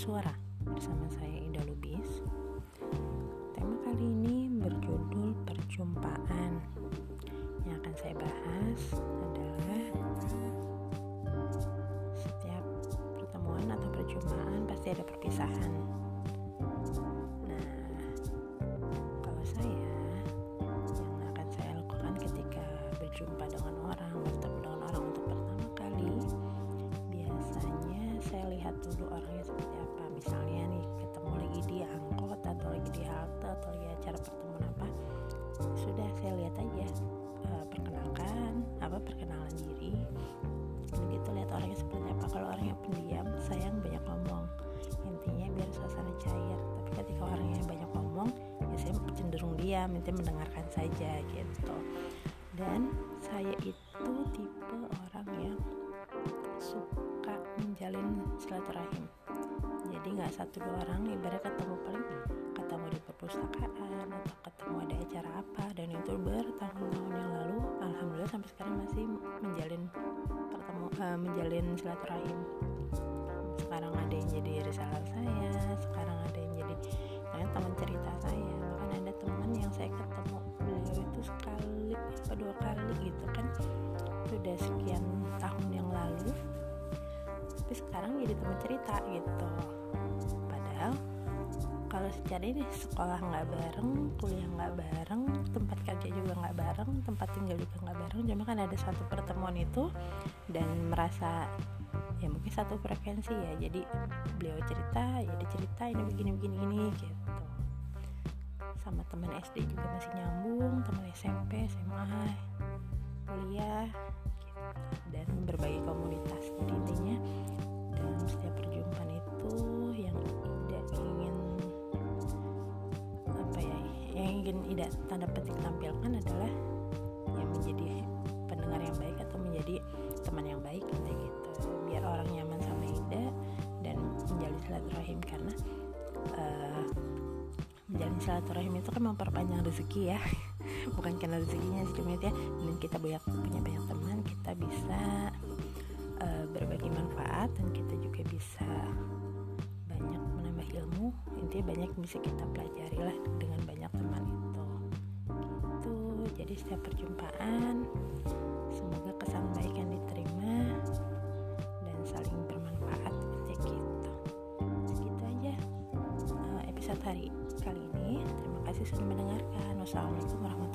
Suara bersama saya Ida Lubis. Tema kali ini berjudul perjumpaan. Yang akan saya bahas adalah setiap pertemuan atau perjumpaan pasti ada perpisahan. Nah, kalau saya yang akan saya lakukan ketika berjumpa dengan orang, bertemu dulu orangnya seperti apa. Misalnya nih ketemu lagi di angkot atau lagi di halte atau lagi acara pertemuan apa, sudah saya lihat aja eh, perkenalkan apa perkenalan diri. Begitu lihat orangnya seperti apa. Kalau orangnya pendiam, sayang banyak ngomong. Intinya biar suasana cair. Tapi ketika orangnya banyak ngomong, ya saya cenderung diam, intinya mendengarkan saja gitu. Dan saya itu tipe orang yang silaturahim. Jadi nggak satu dua orang, ibarat ketemu paling ketemu di perpustakaan atau ketemu ada acara apa dan itu bertahun-tahun yang lalu, alhamdulillah sampai sekarang masih menjalin pertemu eh, menjalin silaturahim. Sekarang ada yang jadi reseller saya, sekarang ada yang jadi nah, teman cerita saya. Bahkan ada teman yang saya ketemu beliau itu sekali atau dua kali gitu kan sudah sekian tapi sekarang jadi teman cerita gitu. Padahal kalau secara ini sekolah nggak bareng kuliah nggak bareng tempat kerja juga nggak bareng tempat tinggal juga nggak bareng cuma kan ada satu pertemuan itu dan merasa ya mungkin satu frekuensi ya. Jadi beliau cerita ya dia cerita ini begini begini ini gitu. Sama teman SD juga masih nyambung teman SMP SMA kuliah gitu. dan berbagai komunitas jadi intinya ingin tidak tanda petik tampilkan adalah yang menjadi pendengar yang baik atau menjadi teman yang baik gitu gitu. Biar orang nyaman sama Ida dan menjalin silaturahim karena eh, menjalin silaturahim itu kan memperpanjang rezeki ya. Bukan karena rezekinya sih cuma ya. Dan kita banyak punya banyak teman kita bisa eh, berbagi manfaat dan kita juga bisa ilmu intinya banyak bisa kita pelajari lah dengan banyak teman itu. Gitu. Jadi setiap perjumpaan semoga kesan baik yang diterima dan saling bermanfaat ya gitu. Segitu aja eh, episode hari kali ini. Terima kasih sudah mendengarkan. Wassalamualaikum warahmatullahi